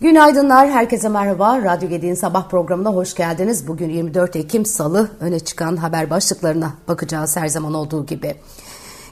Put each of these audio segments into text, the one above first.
Günaydınlar, herkese merhaba. Radyo Gedi'nin sabah programına hoş geldiniz. Bugün 24 Ekim Salı öne çıkan haber başlıklarına bakacağız her zaman olduğu gibi.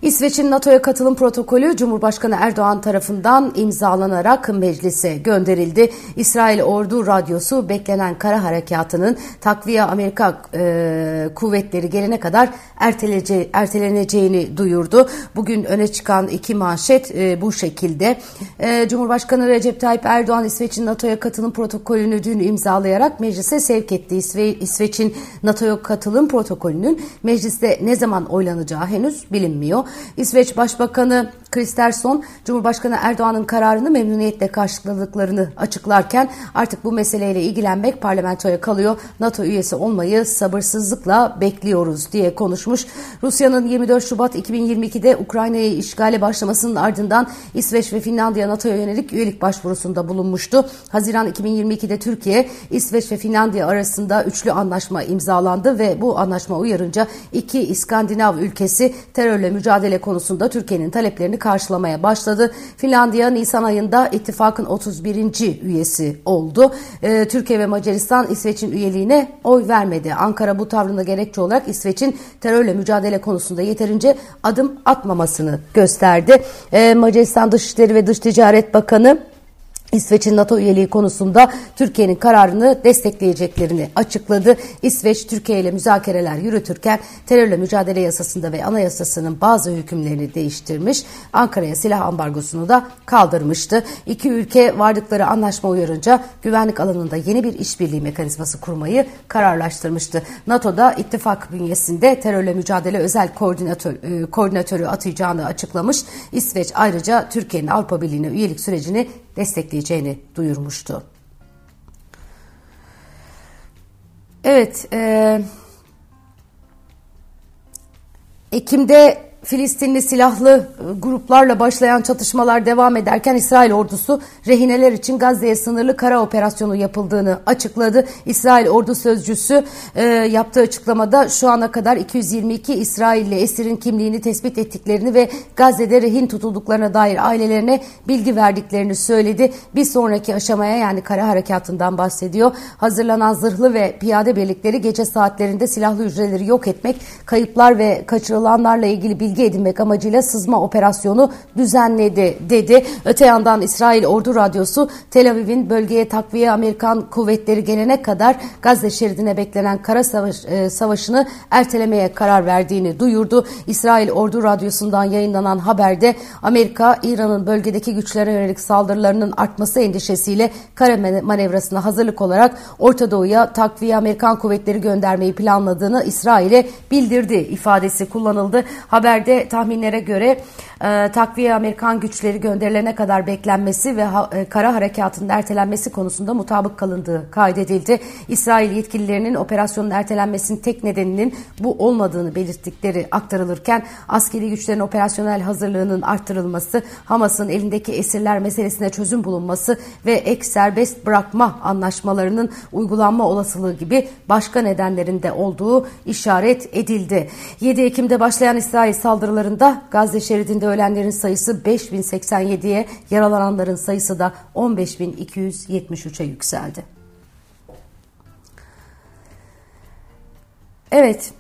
İsveç'in NATO'ya katılım protokolü Cumhurbaşkanı Erdoğan tarafından imzalanarak meclise gönderildi. İsrail Ordu Radyosu beklenen kara harekatının takviye Amerika e, kuvvetleri gelene kadar ertelece, erteleneceğini duyurdu. Bugün öne çıkan iki manşet e, bu şekilde. E, Cumhurbaşkanı Recep Tayyip Erdoğan İsveç'in NATO'ya katılım protokolünü dün imzalayarak meclise sevk etti. İsve, İsveç'in NATO'ya katılım protokolünün mecliste ne zaman oylanacağı henüz bilinmiyor. İsveç Başbakanı Kristersson, Cumhurbaşkanı Erdoğan'ın kararını memnuniyetle karşıladıklarını açıklarken artık bu meseleyle ilgilenmek parlamentoya kalıyor. NATO üyesi olmayı sabırsızlıkla bekliyoruz diye konuşmuş. Rusya'nın 24 Şubat 2022'de Ukrayna'yı işgale başlamasının ardından İsveç ve Finlandiya NATO'ya yönelik üyelik başvurusunda bulunmuştu. Haziran 2022'de Türkiye, İsveç ve Finlandiya arasında üçlü anlaşma imzalandı ve bu anlaşma uyarınca iki İskandinav ülkesi terörle mücadele konusunda Türkiye'nin taleplerini karşılamaya başladı. Finlandiya Nisan ayında ittifakın 31. üyesi oldu. Ee, Türkiye ve Macaristan İsveç'in üyeliğine oy vermedi. Ankara bu tavrına gerekçe olarak İsveç'in terörle mücadele konusunda yeterince adım atmamasını gösterdi. Ee, Macaristan Dışişleri ve Dış Ticaret Bakanı İsveç'in NATO üyeliği konusunda Türkiye'nin kararını destekleyeceklerini açıkladı. İsveç Türkiye ile müzakereler yürütürken terörle mücadele yasasında ve anayasasının bazı hükümlerini değiştirmiş. Ankara'ya silah ambargosunu da kaldırmıştı. İki ülke vardıkları anlaşma uyarınca güvenlik alanında yeni bir işbirliği mekanizması kurmayı kararlaştırmıştı. NATO'da ittifak bünyesinde terörle mücadele özel koordinatör, e, koordinatörü atayacağını açıklamış. İsveç ayrıca Türkiye'nin Avrupa Birliği'ne üyelik sürecini destekleyeceğini duyurmuştu. Evet, e, Ekim'de Filistinli silahlı e, gruplarla başlayan çatışmalar devam ederken İsrail ordusu rehineler için Gazze'ye sınırlı kara operasyonu yapıldığını açıkladı. İsrail ordu sözcüsü e, yaptığı açıklamada şu ana kadar 222 İsrailli esirin kimliğini tespit ettiklerini ve Gazze'de rehin tutulduklarına dair ailelerine bilgi verdiklerini söyledi. Bir sonraki aşamaya yani kara harekatından bahsediyor. Hazırlanan zırhlı ve piyade birlikleri gece saatlerinde silahlı hücreleri yok etmek, kayıplar ve kaçırılanlarla ilgili bilgi bilgi edinmek amacıyla sızma operasyonu düzenledi dedi. Öte yandan İsrail Ordu Radyosu Tel Aviv'in bölgeye takviye Amerikan kuvvetleri gelene kadar Gazze şeridine beklenen kara savaş, e, savaşını ertelemeye karar verdiğini duyurdu. İsrail Ordu Radyosu'ndan yayınlanan haberde Amerika İran'ın bölgedeki güçlere yönelik saldırılarının artması endişesiyle kara manevrasına hazırlık olarak Orta Doğu'ya takviye Amerikan kuvvetleri göndermeyi planladığını İsrail'e bildirdi ifadesi kullanıldı. Haber Haberde tahminlere göre e, takviye Amerikan güçleri gönderilene kadar beklenmesi ve ha, e, kara harekatının ertelenmesi konusunda mutabık kalındığı kaydedildi. İsrail yetkililerinin operasyonun ertelenmesinin tek nedeninin bu olmadığını belirttikleri aktarılırken askeri güçlerin operasyonel hazırlığının arttırılması, Hamas'ın elindeki esirler meselesine çözüm bulunması ve ek serbest bırakma anlaşmalarının uygulanma olasılığı gibi başka nedenlerinde olduğu işaret edildi. 7 Ekim'de başlayan İsrail saldırılarında Gazze şeridinde ölenlerin sayısı 5087'ye, yaralananların sayısı da 15273'e yükseldi. Evet,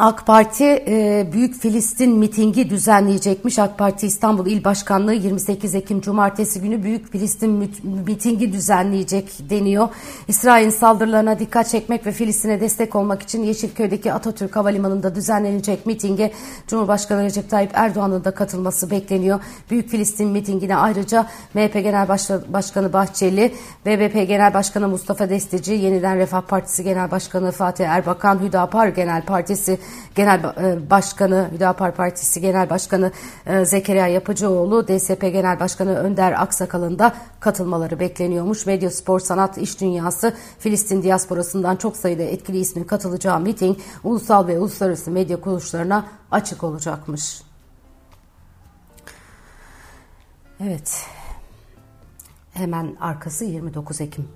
AK Parti e, Büyük Filistin mitingi düzenleyecekmiş. AK Parti İstanbul İl Başkanlığı 28 Ekim Cumartesi günü Büyük Filistin mitingi düzenleyecek deniyor. İsrail'in saldırılarına dikkat çekmek ve Filistin'e destek olmak için Yeşilköy'deki Atatürk Havalimanı'nda düzenlenecek mitinge Cumhurbaşkanı Recep Tayyip Erdoğan'ın da katılması bekleniyor. Büyük Filistin mitingine ayrıca MHP Genel Başkanı Bahçeli, BBP Genel Başkanı Mustafa Destici, Yeniden Refah Partisi Genel Başkanı Fatih Erbakan, Hüdapar Genel Partisi Genel e, Başkanı, Hüdapar Partisi Genel Başkanı e, Zekeriya Yapıcıoğlu, DSP Genel Başkanı Önder Aksakal'ın da katılmaları bekleniyormuş. Medya, spor, sanat, iş dünyası, Filistin diasporasından çok sayıda etkili ismin katılacağı miting ulusal ve uluslararası medya kuruluşlarına açık olacakmış. Evet. Hemen arkası 29 Ekim.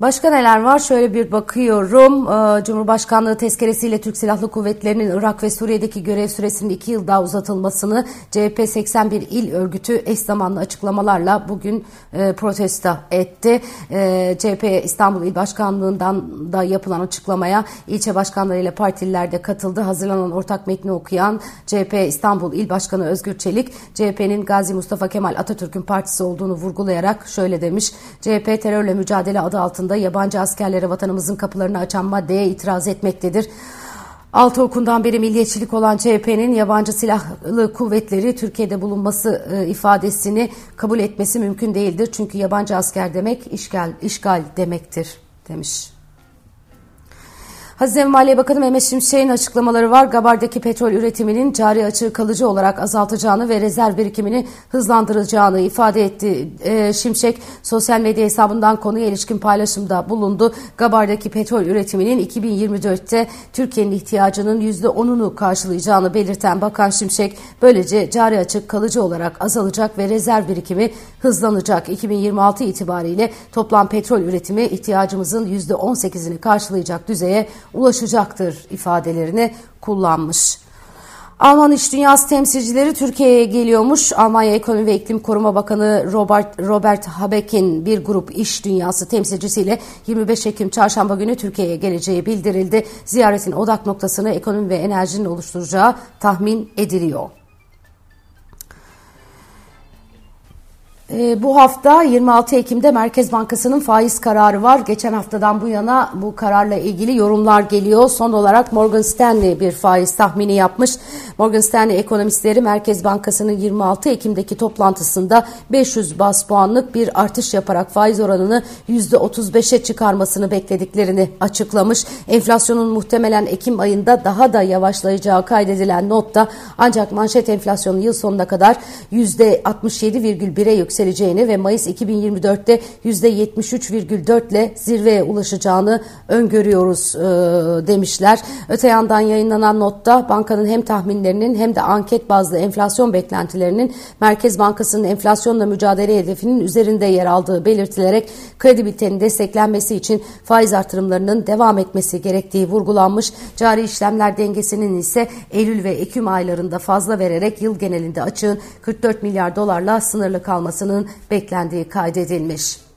Başka neler var? Şöyle bir bakıyorum. Ee, Cumhurbaşkanlığı tezkeresiyle Türk Silahlı Kuvvetleri'nin Irak ve Suriye'deki görev süresinin iki yıl daha uzatılmasını CHP 81 il örgütü eş zamanlı açıklamalarla bugün e, protesto etti. E, CHP İstanbul İl Başkanlığı'ndan da yapılan açıklamaya ilçe başkanlarıyla partililer de katıldı. Hazırlanan ortak metni okuyan CHP İstanbul İl Başkanı Özgür Çelik, CHP'nin Gazi Mustafa Kemal Atatürk'ün partisi olduğunu vurgulayarak şöyle demiş. CHP terörle mücadele adı altında altında yabancı askerlere vatanımızın kapılarını açan maddeye itiraz etmektedir. Altı okundan beri milliyetçilik olan CHP'nin yabancı silahlı kuvvetleri Türkiye'de bulunması e, ifadesini kabul etmesi mümkün değildir. Çünkü yabancı asker demek işgal, işgal demektir demiş. Hazine Maliye Bakanı Mehmet Şimşek'in açıklamaları var. Gabar'daki petrol üretiminin cari açığı kalıcı olarak azaltacağını ve rezerv birikimini hızlandıracağını ifade etti. E, Şimşek sosyal medya hesabından konuya ilişkin paylaşımda bulundu. Gabar'daki petrol üretiminin 2024'te Türkiye'nin ihtiyacının %10'unu karşılayacağını belirten Bakan Şimşek böylece cari açık kalıcı olarak azalacak ve rezerv birikimi hızlanacak. 2026 itibariyle toplam petrol üretimi ihtiyacımızın %18'ini karşılayacak düzeye ulaşacaktır ifadelerini kullanmış. Alman İş Dünyası temsilcileri Türkiye'ye geliyormuş. Almanya Ekonomi ve İklim Koruma Bakanı Robert, Robert Habeck'in bir grup iş dünyası temsilcisiyle 25 Ekim çarşamba günü Türkiye'ye geleceği bildirildi. Ziyaretin odak noktasını ekonomi ve enerjinin oluşturacağı tahmin ediliyor. Ee, bu hafta 26 Ekim'de Merkez Bankası'nın faiz kararı var. Geçen haftadan bu yana bu kararla ilgili yorumlar geliyor. Son olarak Morgan Stanley bir faiz tahmini yapmış. Morgan Stanley ekonomistleri Merkez Bankası'nın 26 Ekim'deki toplantısında 500 bas puanlık bir artış yaparak faiz oranını %35'e çıkarmasını beklediklerini açıklamış. Enflasyonun muhtemelen Ekim ayında daha da yavaşlayacağı kaydedilen notta ancak manşet enflasyonu yıl sonuna kadar %67,1'e yükseldi yükseleceğini ve Mayıs 2024'te %73,4 ile zirveye ulaşacağını öngörüyoruz e, demişler. Öte yandan yayınlanan notta bankanın hem tahminlerinin hem de anket bazlı enflasyon beklentilerinin Merkez Bankası'nın enflasyonla mücadele hedefinin üzerinde yer aldığı belirtilerek kredibilitenin desteklenmesi için faiz artırımlarının devam etmesi gerektiği vurgulanmış. Cari işlemler dengesinin ise Eylül ve Ekim aylarında fazla vererek yıl genelinde açığın 44 milyar dolarla sınırlı kalmasını artmasının beklendiği kaydedilmiş.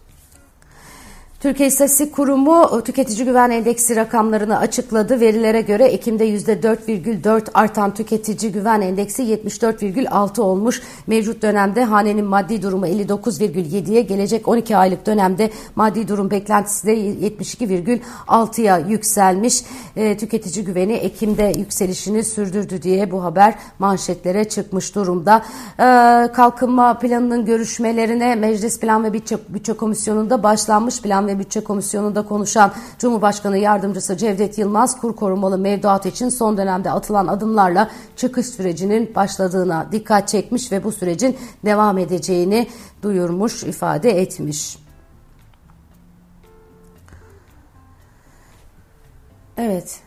Türkiye İstatistik Kurumu tüketici güven endeksi rakamlarını açıkladı. Verilere göre Ekim'de %4,4 artan tüketici güven endeksi 74,6 olmuş. Mevcut dönemde hanenin maddi durumu 59,7'ye gelecek 12 aylık dönemde maddi durum beklentisi de 72,6'ya yükselmiş. E, tüketici güveni Ekim'de yükselişini sürdürdü diye bu haber manşetlere çıkmış durumda. E, kalkınma planının görüşmelerine Meclis Plan ve Bütçe, Bütçe Komisyonu'nda başlanmış plan ve ve Bütçe Komisyonu'nda konuşan Cumhurbaşkanı Yardımcısı Cevdet Yılmaz kur korumalı mevduat için son dönemde atılan adımlarla çıkış sürecinin başladığına dikkat çekmiş ve bu sürecin devam edeceğini duyurmuş, ifade etmiş. Evet.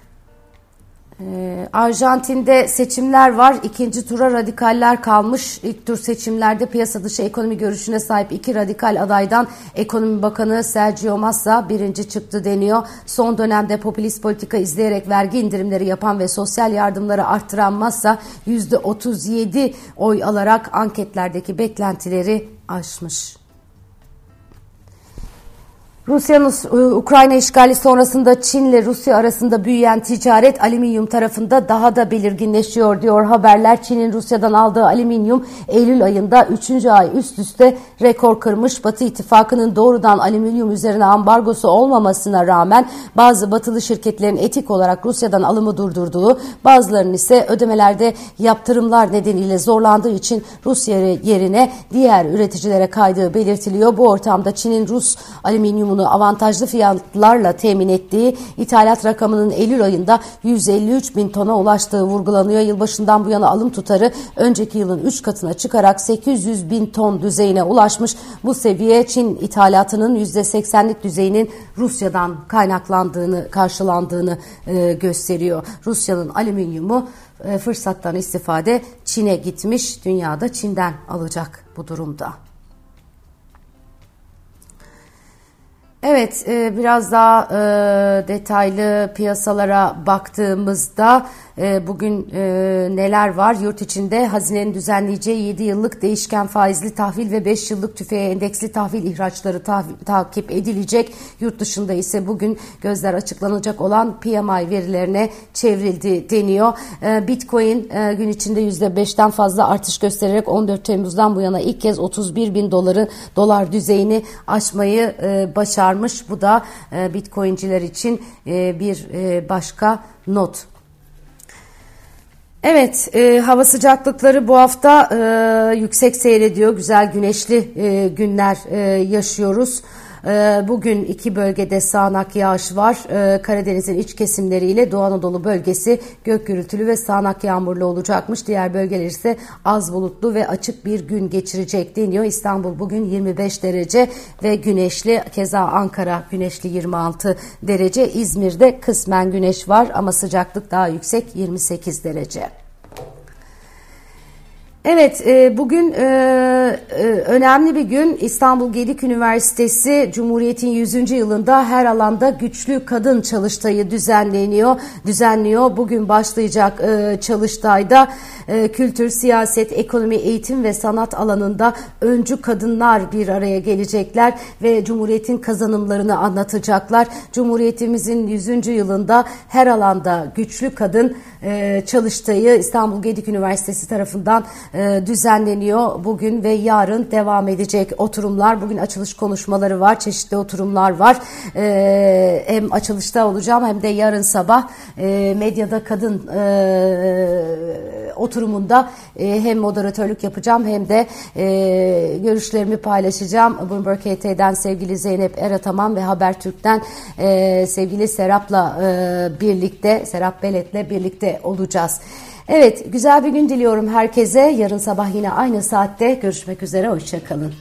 Ee, Arjantin'de seçimler var. İkinci tura radikaller kalmış. İlk tur seçimlerde piyasa dışı ekonomi görüşüne sahip iki radikal adaydan Ekonomi Bakanı Sergio Massa birinci çıktı deniyor. Son dönemde popülist politika izleyerek vergi indirimleri yapan ve sosyal yardımları arttıran Massa %37 oy alarak anketlerdeki beklentileri aşmış. Rusya'nın Ukrayna işgali sonrasında Çin ile Rusya arasında büyüyen ticaret alüminyum tarafında daha da belirginleşiyor diyor haberler. Çin'in Rusya'dan aldığı alüminyum Eylül ayında 3. ay üst üste rekor kırmış. Batı ittifakının doğrudan alüminyum üzerine ambargosu olmamasına rağmen bazı batılı şirketlerin etik olarak Rusya'dan alımı durdurduğu, bazılarının ise ödemelerde yaptırımlar nedeniyle zorlandığı için Rusya yerine diğer üreticilere kaydığı belirtiliyor. Bu ortamda Çin'in Rus alüminyumu bunu avantajlı fiyatlarla temin ettiği ithalat rakamının Eylül ayında 153 bin tona ulaştığı vurgulanıyor. Yılbaşından bu yana alım tutarı önceki yılın 3 katına çıkarak 800 bin ton düzeyine ulaşmış. Bu seviye Çin ithalatının %80'lik düzeyinin Rusya'dan kaynaklandığını, karşılandığını e, gösteriyor. Rusya'nın alüminyumu e, fırsattan istifade Çin'e gitmiş. Dünyada Çin'den alacak bu durumda. Evet, e, biraz daha e, detaylı piyasalara baktığımızda e, bugün neler var? Yurt içinde hazinenin düzenleyeceği 7 yıllık değişken faizli tahvil ve 5 yıllık tüfeğe endeksli tahvil ihraçları takip edilecek. Yurt dışında ise bugün gözler açıklanacak olan PMI verilerine çevrildi deniyor. Bitcoin gün içinde %5'ten fazla artış göstererek 14 Temmuz'dan bu yana ilk kez 31 bin doları dolar düzeyini aşmayı başardı çıkarmış. Bu da e, Bitcoin'ciler için e, bir e, başka not. Evet, e, hava sıcaklıkları bu hafta e, yüksek seyrediyor. Güzel güneşli e, günler e, yaşıyoruz. Ee, bugün iki bölgede sağanak yağış var. Ee, Karadeniz'in iç kesimleriyle Doğu Anadolu bölgesi gök gürültülü ve sağanak yağmurlu olacakmış. Diğer bölgeler ise az bulutlu ve açık bir gün geçirecek deniyor. İstanbul bugün 25 derece ve güneşli. Keza Ankara güneşli 26 derece. İzmir'de kısmen güneş var ama sıcaklık daha yüksek 28 derece. Evet, e, bugün e, e, önemli bir gün. İstanbul Gedik Üniversitesi Cumhuriyet'in 100. yılında her alanda güçlü kadın çalıştayı düzenleniyor. Düzenliyor. Bugün başlayacak çalıştayda kültür, siyaset, ekonomi, eğitim ve sanat alanında öncü kadınlar bir araya gelecekler ve Cumhuriyet'in kazanımlarını anlatacaklar. Cumhuriyetimizin 100. yılında her alanda güçlü kadın çalıştayı İstanbul Gedik Üniversitesi tarafından düzenleniyor. Bugün ve yarın devam edecek oturumlar. Bugün açılış konuşmaları var. Çeşitli oturumlar var. E, hem açılışta olacağım hem de yarın sabah e, medyada kadın oturumunda hem moderatörlük yapacağım hem de görüşlerimi paylaşacağım. Bloomberg HT'den sevgili Zeynep Erataman ve Habertürk'ten sevgili Serap'la birlikte, Serap Belet'le birlikte olacağız. Evet, güzel bir gün diliyorum herkese. Yarın sabah yine aynı saatte görüşmek üzere. Hoşçakalın.